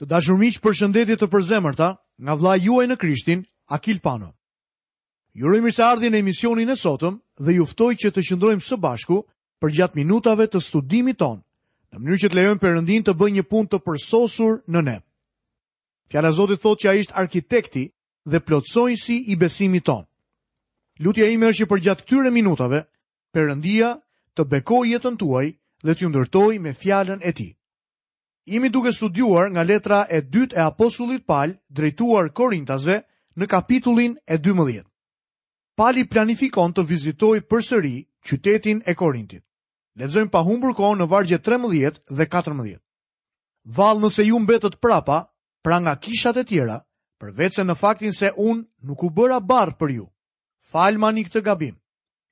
Të dashur miq, përshëndetje të përzemërta nga vëllai juaj në Krishtin, Akil Pano. Ju uroj mirëseardhje në emisionin e sotëm dhe ju ftoj që të qëndrojmë së bashku përgjatë minutave të studimit tonë, në mënyrë që të lejojmë Perëndinë të bëjë një punë të përsosur në ne. Fjala e Zotit thotë që ai është arkitekti dhe plotësojnësi i besimit tonë. Lutja ime është që përgjatë këtyre minutave Perëndia të bekojë jetën tuaj dhe t'ju ndërtojë me fjalën e tij. Jemi duke studiuar nga letra e dytë e apostullit Pal drejtuar Korintasve në kapitullin e 12. Pali planifikon të vizitojë përsëri qytetin e Korintit. Lexojmë pa humbur kohë në vargjet 13 dhe 14. Vallë në se ju mbetët prapa, pra nga kishat e tjera, përveçse në faktin se unë nuk u bëra barrë për ju. Falmani këtë gabim.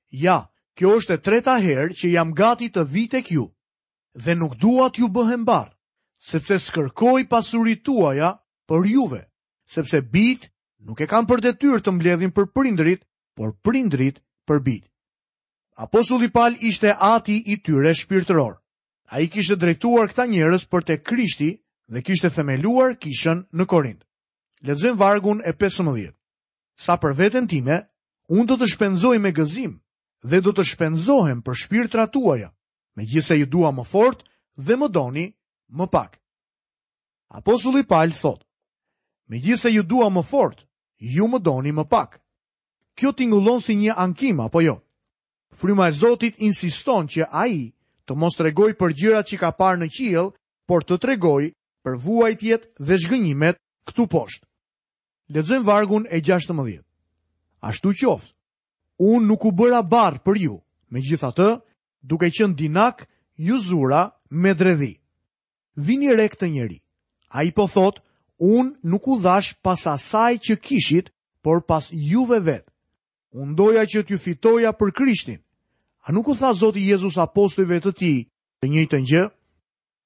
Ja, kjo është e treta herë që jam gati të vij tek ju, dhe nuk dua t'ju bëhem barrë, sepse s'kërkoj pasuritë tuaja por juve, sepse bijtë nuk e kanë për detyrë të mbledhin për prindërit, por prindërit për bijtë. Apostulli Pal ishte ati i tyre shpirtëror. Ai kishte drejtuar këta njerëz për te Krishti dhe kishte themeluar kishën në Korint. Lexojmë vargun e 15. Sa për veten time, unë do të shpenzoj me gëzim dhe do të shpenzohem për shpirtrat tuaja, megjithëse ju dua më fort dhe më doni më pak. Apostulli Pal thotë, megjithëse ju dua më fort, ju më doni më pak. Kjo tingëllon si një ankim, apo jo? Fryma e Zotit insiston që ai të mos tregojë për gjërat që ka parë në qiell, por të tregojë për vuajtjet dhe zhgënjimet këtu poshtë. Lexojmë vargun e 16. Ashtu qoftë, Unë nuk u bëra barrë për ju, megjithatë, duke qenë dinak, ju zura me dredhi. Vini re këtë njeri. Ai po thotë, unë nuk u dhash pas asaj që kishit, por pas juve vetë. Unë doja që t'ju fitoja për Krishtin. A nuk u tha Zoti Jezus apostujve të tij të njëjtën gjë?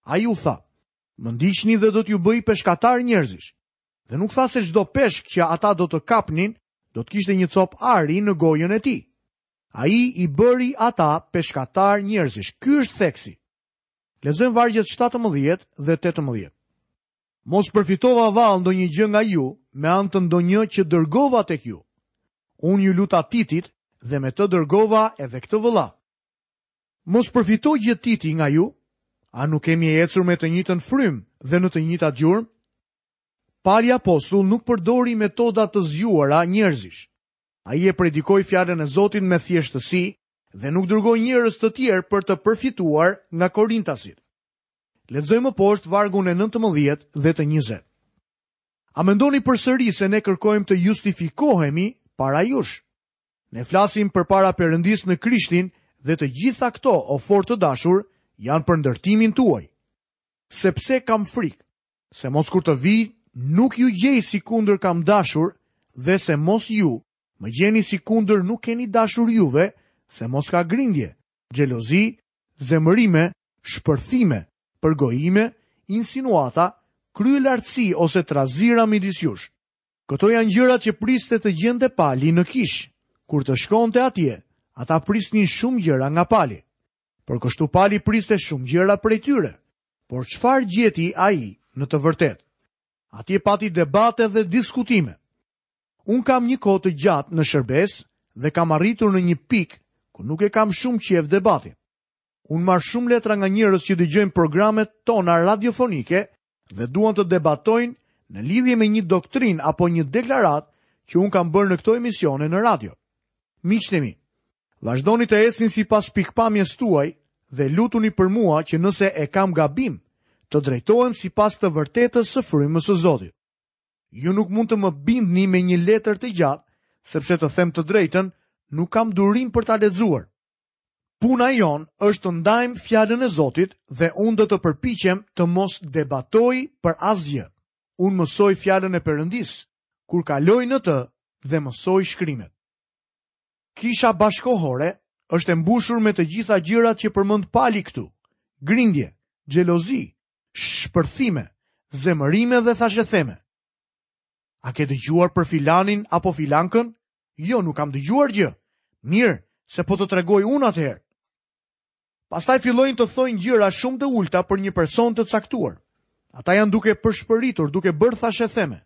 Ai u tha, më ndiqni dhe do t'ju bëj peshkatarë njerëzish. dhe nuk tha se çdo peshk që ata do të kapnin do të kishte një copë ari në gojën e tij. Ai i bëri ata peshkatarë njerëzish. Ky është theksi. Lexojmë vargjet 17 dhe 18. Mos përfitova vallë ndonjë gjë nga ju, me anë të ndonjë që dërgova tek ju. Unë iu luta Titit dhe me të dërgova edhe këtë vëlla. Mos përfitoi gjë Titi nga ju? A nuk kemi ecur me të njëjtën frymë dhe në të njëjtat gjurmë? Pali apostull nuk përdori metoda të zgjuara njerëzish. Ai e predikoi fjalën e Zotit me thjeshtësi dhe nuk dërgoi njerëz të tjerë për të përfituar nga korintasit. Lexoj më poshtë vargun e 19 dhe të 20. A mendoni përsëri se ne kërkojmë të justifikohemi para jush? Ne flasim përpara Perëndisë në Krishtin dhe të gjitha këto, o fort të dashur, janë për ndërtimin tuaj. Sepse kam frikë, se mos kur të vij, nuk ju gjej sikundër kam dashur, dhe se mos ju, më gjeni sikundër nuk keni dashur juve, se mos ka grindje, xhelozi, zemërime, shpërthime, përgojime, insinuata, kryelartësi ose trazira midis jush. Këto janë gjërat që priste të gjente Pali në kishë. Kur të shkonte atje, ata prisnin shumë gjëra nga Pali. Por kështu Pali priste shumë gjëra prej tyre. Por çfarë gjeti ai në të vërtetë? Atje pati debate dhe diskutime. Unë kam një kohë të gjatë në shërbesë dhe kam arritur në një pikë ku nuk e kam shumë qejf debatin. Unë marr shumë letra nga njerëz që dëgjojnë programet tona radiofonike dhe duan të debatojnë në lidhje me një doktrinë apo një deklaratë që unë kam bërë në këto emisione në radio. Miqtë e mi, vazhdoni të ecni sipas pikëpamjes suaj dhe lutuni për mua që nëse e kam gabim, të drejtohem sipas të vërtetës së frymës së Zotit. Ju nuk mund të më bindni me një letër të gjatë, sepse të them të drejtën, nuk kam durim për ta lexuar. Puna jonë është të ndajmë fjalën e Zotit dhe unë do të përpiqem të mos debatoj për asgjë. Unë mësoj fjalën e Perëndisë kur kaloj në të dhe mësoj shkrimet. Kisha bashkëkohore është e mbushur me të gjitha gjërat që përmend Pali këtu. Grindje, xhelozi, shpërthime, zemërime dhe thashetheme. A ke dëgjuar për filanin apo filankën? Jo, nuk kam dëgjuar gjë. Mirë, se po të tregoj unë atëherë. Pastaj fillojnë të thojnë gjëra shumë të ulta për një person të caktuar. Ata janë duke përshpëritur, duke bërë thashetheme.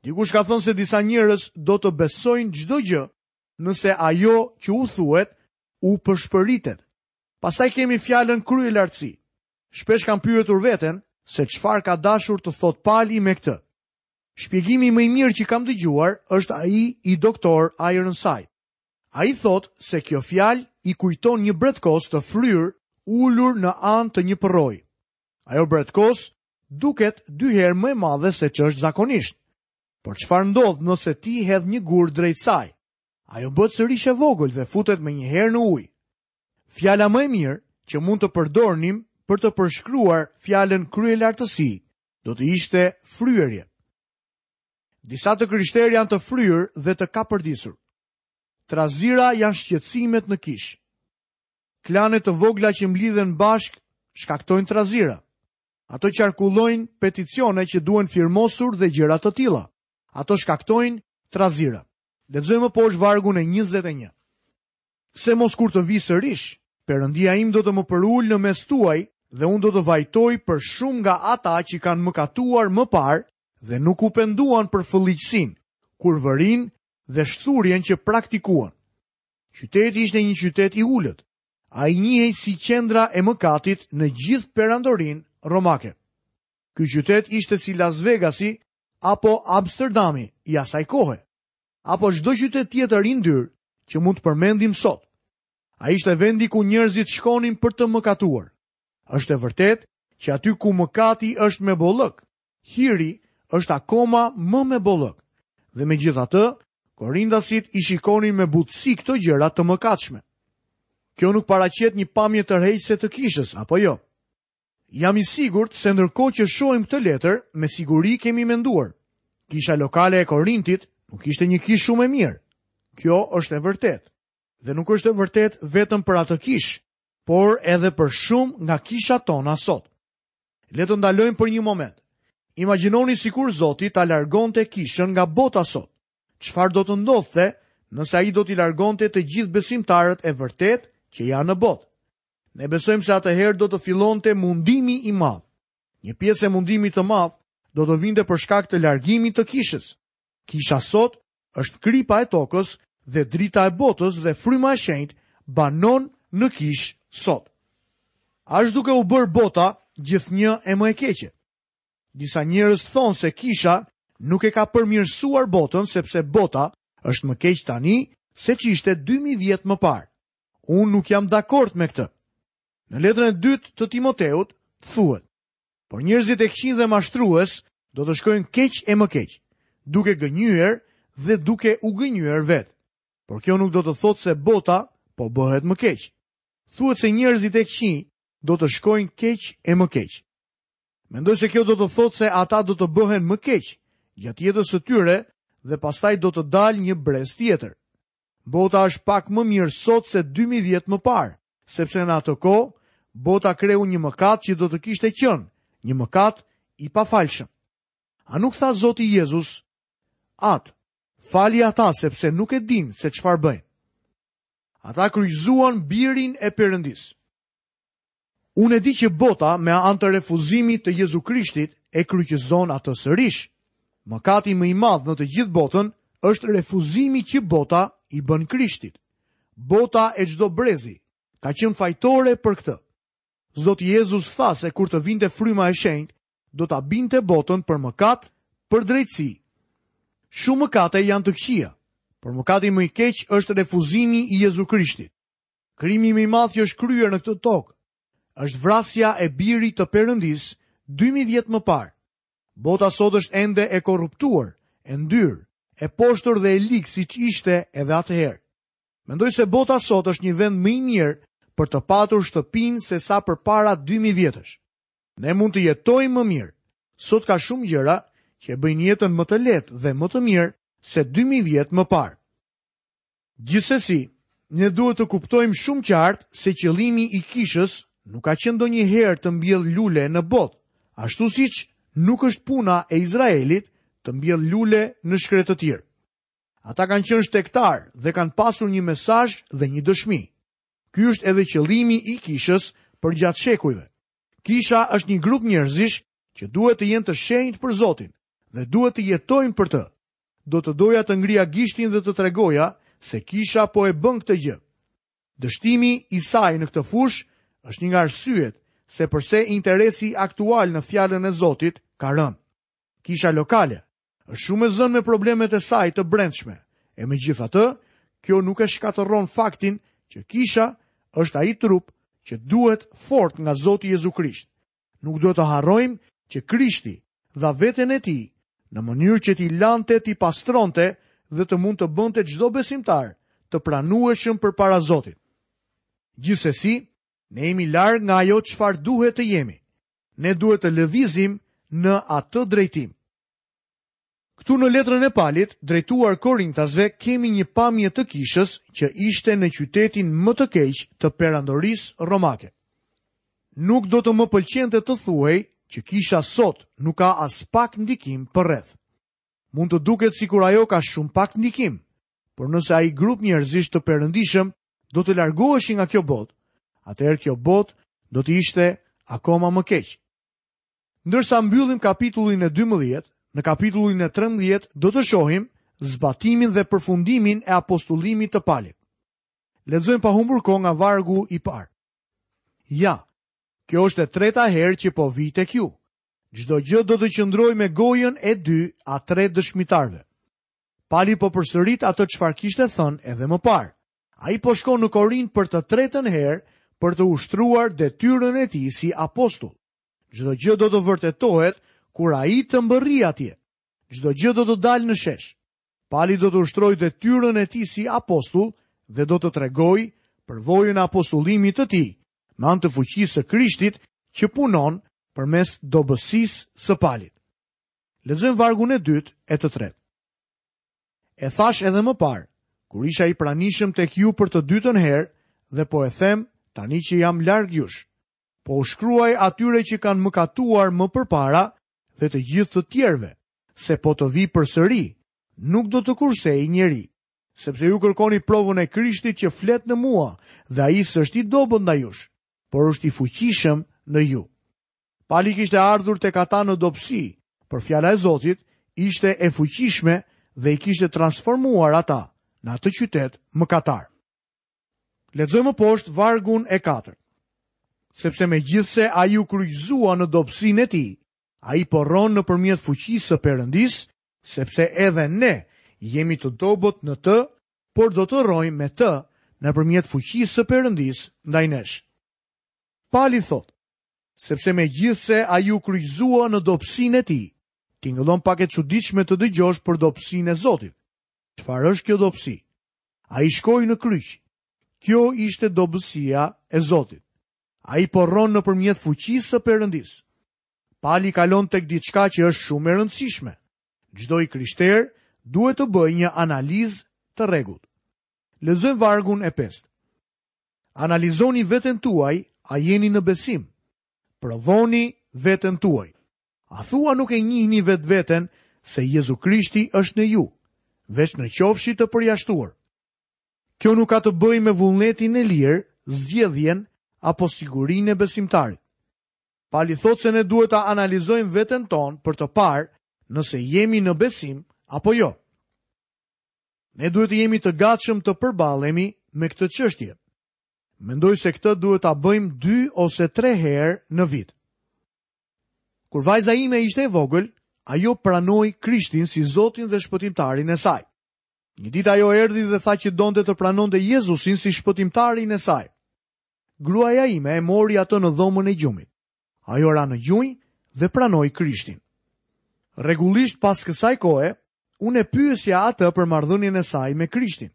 Dikush ka thënë se disa njerëz do të besojnë çdo gjë nëse ajo që u thuhet u përshpëritet. Pastaj kemi fjalën kryelartësi. Shpesh kam pyetur veten se çfarë ka dashur të thotë Pali me këtë. Shpjegimi më i mirë që kam dëgjuar është ai i Doctor Ironside. Ai thotë se kjo fjalë i kujton një bretkosë të fryrë ulur në anë të një përroi. Ajo bretkosë duket dy herë më e madhe se ç'është zakonisht. Por çfarë ndodh nëse ti hedh një gur drejt saj? Ajo bëhet sërish e vogël dhe futet menjëherë në ujë. Fjala më e mirë që mund të përdornim për të përshkruar fjalën kryelartësi do të ishte fryrje. Disa të krishterë janë të fryrë dhe të kapërdisur. Trazira janë shqetësimet në kishë. Klane të vogla që mblidhen bashkë shkaktojnë trazira. Ato qarkullojnë peticione që duhen firmosur dhe gjëra të tilla. Ato shkaktojnë trazira. Lexojmë poshtë vargun e 21. Se mos kur të vij sërish, Perëndia im do të më përulë në mes tuaj dhe unë do të vajtoj për shumë nga ata që kanë mëkatuar më parë dhe nuk u penduan për fëlliqësinë, kurvërinë dhe shthurjen që praktikuan. Qyteti ishte një qytet i ulët, ai njihej si qendra e mëkatit në gjithë perandorinë romake. Ky qytet ishte si Las Vegasi apo Amsterdami i asaj kohe. apo çdo qytet tjetër i ndyrë që mund të përmendim sot. Ai ishte vendi ku njerëzit shkonin për të mëkatuar. Është e vërtetë që aty ku mëkati është me bollëk, hiri është akoma më me bollëk. Dhe megjithatë, korintasit i shikonin me butësi këto gjëra të mëkatshme. Kjo nuk paraqet një pamje tërheqëse të kishës, apo jo? Jam i sigurt se ndërkohë që shohim këtë letër, me siguri kemi menduar. Kisha lokale e Korintit nuk ishte një kishë shumë e mirë. Kjo është e vërtetë. Dhe nuk është e vërtetë vetëm për atë kishë, por edhe për shumë nga kishat tona sot. Le të ndalojmë për një moment. Imagjinoni sikur Zoti ta largonte kishën nga bota sot. Çfarë do të ndodhte nëse ai do t'i largonte të gjithë besimtarët e vërtetë që janë në botë? Ne besojmë se atëherë do të fillonte mundimi i madh. Një pjesë e mundimit të madh do të vinte për shkak të largimit të kishës. Kisha sot është kripa e tokës dhe drita e botës dhe fryma e shenjtë banon në kishë sot. A është duke u bërë bota gjithnjë e më e keqe? Disa njerëz thonë se kisha nuk e ka përmirësuar botën sepse bota është më keq tani se ç'ishte 2000 vjet më parë. Unë nuk jam dakord me këtë. Në letrën e dytë të Timoteut thuhet: "Por njerëzit e këqinj dhe mashtrues do të shkojnë keq e më keq, duke gënjyer dhe duke u gënjyer vetë. Por kjo nuk do të thotë se bota po bëhet më keq. Thuhet se njerëzit e këqinj do të shkojnë keq e më keq. Mendoj se kjo do të thotë se ata do të bëhen më keq gjatë jetës së tyre dhe pastaj do të dalë një brez tjetër. Bota është pak më mirë sot se 2000 vjet më parë, sepse në atë kohë bota kreu një mëkat që do të kishte qenë, një mëkat i pafalshëm. A nuk tha Zoti Jezus, atë, fali ata sepse nuk e dinë se çfarë bëjnë. Ata kryqëzuan birin e Perëndisë. Unë e di që bota me anë të refuzimit të Jezu Krishtit e kryqëzon atë sërish. Mëkati më i madh në të gjithë botën është refuzimi që bota i bën Krishtit. Bota e çdo brezi ka qenë fajtore për këtë. Zoti Jezus tha se kur të vinte fryma e shenjtë, do ta bindte botën për mëkat, për drejtësi. Shumë mëkate janë të këqija, por mëkati më i keq është refuzimi i Jezu Krishtit. Krimi më i madh që është kryer në këtë tokë është vrasja e birit të Perëndisë 2000 vjet më parë. Bota sot është ende e korruptuar, e ndyrë, e poshtër dhe e ligë siç ishte edhe atëherë. Mendoj se bota sot është një vend më i mirë për të patur shtëpinë sesa përpara 2000 vjetësh. Ne mund të jetojmë më mirë. Sot ka shumë gjëra që e bëjnë jetën më të lehtë dhe më të mirë se 2000 vjet më parë. Gjithsesi, ne duhet të kuptojmë shumë qartë se qëllimi i kishës nuk ka qenë ndonjëherë të mbjellë lule në botë, ashtu siç nuk është puna e Izraelit të mbjellë lule në shkretëtirë. Ata kanë qenë shtegtarë dhe kanë pasur një mesazh dhe një dëshmi. Ky është edhe qëllimi i kishës përgjatë shekujve. Kisha është një grup njerëzish që duhet të jenë të shenjtë për Zotin dhe duhet të jetojnë për të. Do të doja të ngrija gishtin dhe të tregoja se kisha po e bën këtë gjë. Dështimi i saj në këtë fushë është një nga arsyet se përse interesi aktual në fjalën e Zotit ka rënë. Kisha lokale është shumë e zënë me problemet e saj të brendshme, e megjithatë, kjo nuk e shkatërron faktin që kisha është ai trup që duhet fort nga Zoti Jezu Krisht. Nuk duhet të harrojmë që Krishti dha veten e tij në mënyrë që t'i lante, t'i pastronte dhe të mund të bënte çdo besimtar të pranueshëm përpara Zotit. Gjithsesi, ne jemi larg nga ajo çfarë duhet të jemi. Ne duhet të lëvizim në atë drejtim. Këtu në letrën e Palit, drejtuar Korintasve, kemi një pamje të kishës që ishte në qytetin më të keq të perandorisë romake. Nuk do të më pëlqente të thuhej që kisha sot nuk ka aspak ndikim përreth. Mund të duket sikur ajo ka shumë pak ndikim, Por nëse ai grup njerëzish të perëndishëm do të largoheshin nga kjo botë, atëherë kjo botë do të ishte akoma më keq. Ndërsa mbyllim kapitullin e 12, në kapitullin e 13 do të shohim zbatimin dhe përfundimin e apostullimit të Palit. Lexojmë pa humbur kohë nga vargu i parë. Ja, kjo është e treta herë që po vij tek ju. Çdo gjë do të qëndrojë me gojën e dy a tre dëshmitarëve. Pali po përsërit atë çfarë kishte thënë edhe më parë. Ai po shkon në Korint për të tretën herë për të ushtruar detyrën e tij si apostull. Çdo gjë do të vërtetohet kur ai të mbërrijë atje. Çdo gjë do të dalë në shesh. Pali do të ushtrojë detyrën e tij si apostull dhe do të tregojë përvojën e apostullimit të tij me anë të fuqisë së Krishtit që punon përmes dobësisë së Palit. Lexojmë vargun e dytë e të tretë. E thashë edhe më parë, kur isha i pranishëm tek ju për të dytën herë dhe po e them tani që jam larg jush. Po u shkruaj atyre që kanë mëkatuar më përpara dhe të gjithë të tjerëve, se po të vij përsëri, nuk do të kursej njeri, sepse ju kërkoni provën e Krishtit që flet në mua dhe ai s'është i dobët ndaj jush, por është i fuqishëm në ju. Pali kishte ardhur tek ata në dobësi, por fjala e Zotit ishte e fuqishme dhe i kishte transformuar ata në atë qytet mëkatar. Lexojmë poshtë vargun e 4. Sepse megjithëse ai u kryqëzua në dobësinë e tij, ai po rron nëpërmjet fuqisë së Perëndisë, sepse edhe ne jemi të dobët në të, por do të rrojmë me të nëpërmjet fuqisë së Perëndisë ndaj nesh. Pali thotë, sepse megjithëse ai u kryqëzua në dobësinë e tij, tingëllon pak e çuditshme të dëgjosh për dobësinë e Zotit. Çfarë është kjo dobësi? Ai shkoi në kryq. Kjo ishte dobësia e Zotit. Ai po rron nëpërmjet fuqisë së Perëndisë. Pali kalon tek diçka që është shumë e rëndësishme. Çdo i krishterë duhet të bëjë një analizë të rregullt. Lexojmë vargun e pestë. Analizoni veten tuaj, a jeni në besim? Provoni veten tuaj. A thua nuk e njihni vetveten se Jezu Krishti është në ju, veç në qofshi të përjashtuar. Kjo nuk ka të bëjë me vullnetin e lirë, zgjedhjen apo sigurinë e besimtarit. Pali thotë se ne duhet ta analizojmë veten tonë për të parë nëse jemi në besim apo jo. Ne duhet të jemi të gatshëm të përballemi me këtë çështje. Mendoj se këtë duhet ta bëjmë dy ose tre herë në vit. Kur vajza ime ishte e vogël, ajo pranoi Krishtin si Zotin dhe Shpëtimtarin e saj. Një ditë ajo erdhi dhe tha që donte të pranonte Jezusin si Shpëtimtarin e saj. Gruaja ime e mori atë në dhomën e gjumit. Ajo ra në gjunjë dhe pranoi Krishtin. Rregullisht pas kësaj kohe, unë e pyesja atë për marrëdhënien e saj me Krishtin.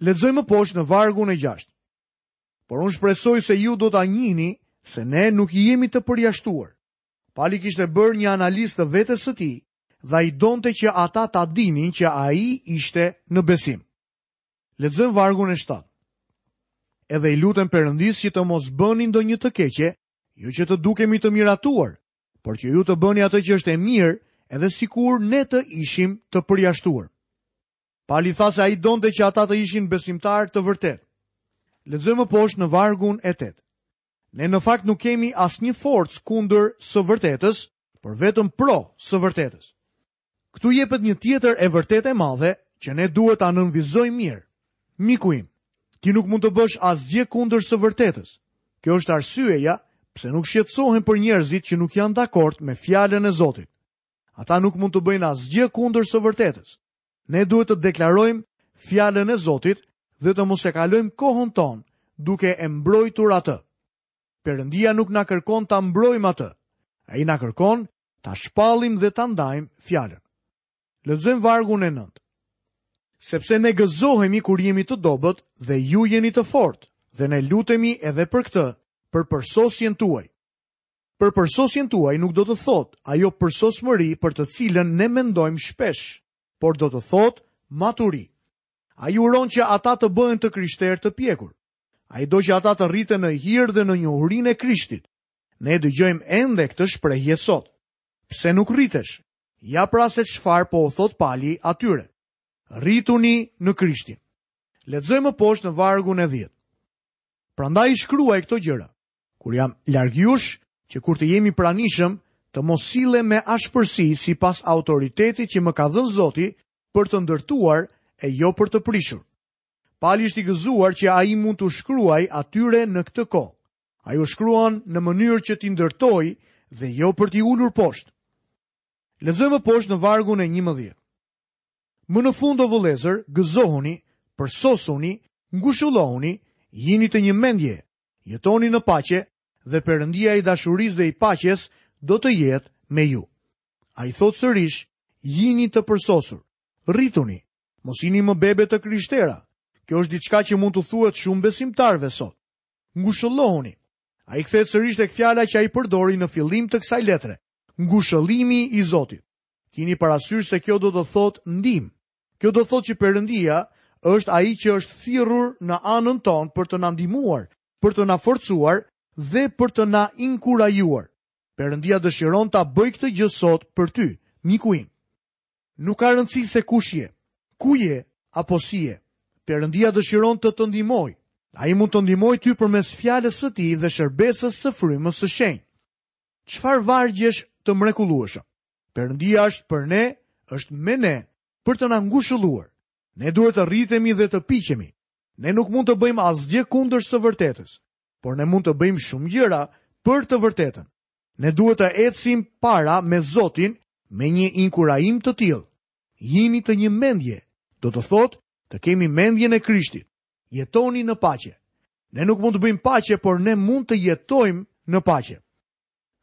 Lexojmë poshtë në vargun e 6. Por unë shpresoj se ju do ta njihni se ne nuk jemi të përjashtuar. Pali kishte bërë një analizë të vetes së tij dhe ai donte që ata ta dinin që ai ishte në besim. Lexojmë vargun e 7. Edhe i lutem Perëndisë që të mos bëni ndonjë të keqe, jo që të dukemi të miratuar, por që ju të bëni atë që është e mirë, edhe sikur ne të ishim të përjashtuar. Pali tha se ai donte që ata të ishin besimtarë të vërtetë. Lexojmë më poshtë në vargun e 8. Ne në fakt nuk kemi asnjë forcë kundër së vërtetës, por vetëm pro së vërtetës. Këtu jepet një tjetër e vërtetë e madhe që ne duhet ta nënvizojmë mirë. Miku im, ti nuk mund të bësh asgjë kundër së vërtetës. Kjo është arsyeja pse nuk shqetësohem për njerëzit që nuk janë dakord me fjalën e Zotit. Ata nuk mund të bëjnë asgjë kundër së vërtetës. Ne duhet të deklarojmë fjalën e Zotit dhe të mos e kalojmë kohën tonë duke e mbrojtur atë. Perëndia nuk na kërkon ta mbrojmë atë. Ai na kërkon Ta shpallim dhe ta ndajmë fjalën. Lexojmë vargun e nëntë. Sepse ne gëzohemi kur jemi të dobët dhe ju jeni të fortë, dhe ne lutemi edhe për këtë, për përsosjen tuaj. Për përsosjen tuaj nuk do të thotë ajo përsosmëri për të cilën ne mendojmë shpesh, por do të thotë maturi. Ai uron që ata të bëhen të krishterë të pjekur. Ai do që ata të rriten në hir dhe në njohurinë e Krishtit, Ne dëgjojmë ende këtë shprehje sot. Pse nuk rritesh? Ja pra se çfarë po u thotë Pali atyre. Rrituni në Krishtin. Lexojmë poshtë në vargun e 10. Prandaj i shkruaj këto gjëra. Kur jam larg jush, që kur të jem i pranishëm, të mos sillem me ashpërsi sipas autoritetit që më ka dhënë Zoti për të ndërtuar e jo për të prishur. Pali është i gëzuar që ai mund t'u shkruajë atyre në këtë kohë. Ai u shkruan në mënyrë që t'i ndërtojë dhe jo për t'i ulur poshtë. Lexojmë më poshtë në vargun e 11. Më në fund o vëllezër, gëzohuni, përsosuni, ngushëllohuni, jini të një mendje, jetoni në paqe dhe Perëndia i dashurisë dhe i paqes do të jetë me ju. Ai thotë sërish, jini të përsosur, rrituni, mos jini më bebe të krishtera. Kjo është diçka që mund t'u thuhet shumë besimtarëve sot. Ngushëllohuni. Ai kthehet sërish tek fjala që ai përdori në fillim të kësaj letre, ngushëllimi i Zotit. Kini parasysh se kjo do të thotë ndihmë. Kjo do të thotë që Perëndia është ai që është thirrur në anën tonë për të na ndihmuar, për të na forcuar dhe për të na inkurajuar. Perëndia dëshiron ta bëjë këtë gjë sot për ty, miku im. Nuk ka rëndësi se kush je, ku je apo si je, Perëndia dëshiron të të ndihmojë. Ai mund të ndihmojë ty përmes Fjalës së Tij dhe shërbesës së Frymës së Shenjtë. Çfarë vargjesh të mrekullueshëm! Perëndia është për ne, është me ne për të na ngushëlluar. Ne duhet të rritemi dhe të piqemi. Ne nuk mund të bëjmë asgjë kundër së vërtetës, por ne mund të bëjmë shumë gjëra për të vërtetën. Ne duhet të ecim para me Zotin me një inkurajim të tillë. Jini të një mendje, do të thotë të kemi mendjen e Krishtit. Jetoni në paqe. Ne nuk mund të bëjmë paqe, por ne mund të jetojmë në paqe.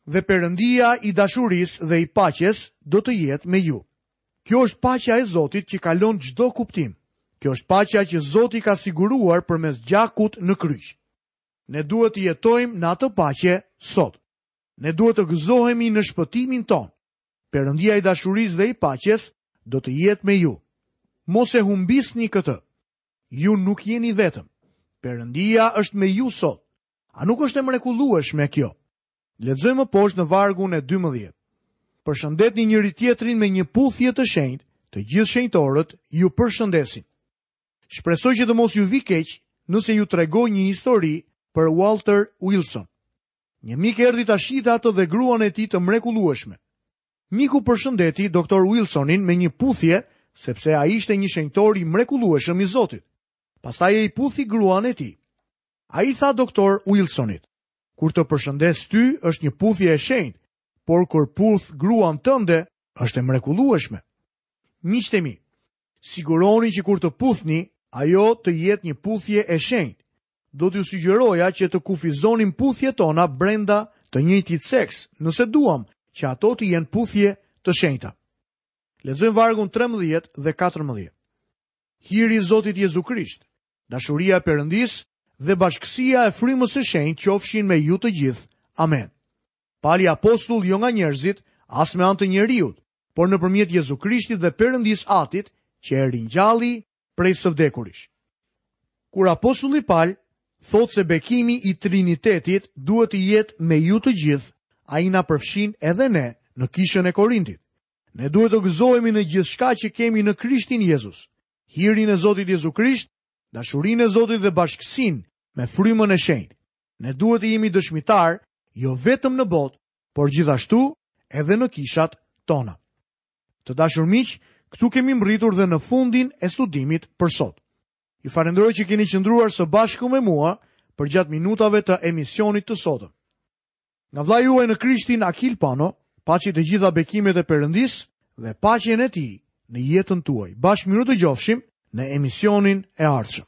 Dhe Perëndia i dashurisë dhe i paqes do të jetë me ju. Kjo është paqja e Zotit që kalon çdo kuptim. Kjo është paqja që Zoti ka siguruar përmes gjakut në kryq. Ne duhet të jetojmë në atë paqe sot. Ne duhet të gëzohemi në shpëtimin tonë. Perëndia i dashurisë dhe i paqes do të jetë me ju. Mos e humbisni këtë. Ju nuk jeni vetëm. Perëndia është me ju sot. A nuk është e mrekullueshme kjo? Lexojmë më poshtë në vargun e 12. Përshëndetni njëri-tjetrin me një puthje të shenjtë, të gjithë shenjtorët ju përshëndesin. Shpresoj që të mos ju vijë keq nëse ju tregoj një histori për Walter Wilson. Një mik erdhi ta shihte atë dhe gruan e tij të mrekullueshme. Miku përshëndeti doktor Wilsonin me një puthje, sepse ai ishte një shenjtor i mrekullueshëm i Zotit. Pastaj ai puthi gruan e tij. Ai i tha doktor Wilsonit: "Kur të përshëndes ty është një puthje e shenjtë, por kur puth gruan tënde është e mrekullueshme." Miqtë e mi, Siguroni që kur të puthni, ajo të jetë një puthje e shenjtë. Do t'ju sugjeroja që të kufizonim puthjet tona brenda të njëjtit seks, nëse duam që ato të jenë puthje të shenjta. Lexojmë vargun 13 dhe 14. Hiri i Zotit Jezu Krisht, dashuria e Perëndisë dhe bashkësia e frymës së shenjtë qofshin me ju të gjithë. Amen. Pali apostull jo nga njerëzit, as me anë të njeriut, por nëpërmjet Jezu Krishtit dhe Perëndisë Atit që e ringjalli prej së vdekurish. Kur apostulli Pal thotë se bekimi i Trinitetit duhet të jetë me ju të gjithë, ai na përfshin edhe ne në kishën e Korintit. Ne duhet të gëzohemi në gjithçka që kemi në Krishtin Jezus. Hirin e Zotit Jezu Krisht, dashurinë e Zotit dhe bashkësinë me frymën e shenjtë. Ne duhet të jemi dëshmitarë jo vetëm në botë, por gjithashtu edhe në kishat tona. Të dashur miq, këtu kemi mbërritur dhe në fundin e studimit për sot. Ju falenderoj që keni qëndruar së bashku me mua përgjatë minutave të emisionit të sotëm. Nga vëllai juaj në Krishtin Akil Pano, paçi të gjitha bekimet e Perëndisë dhe paqen e tij në jetën tuaj. Bashkë mirudëgjofshim në emisionin e ardhshëm.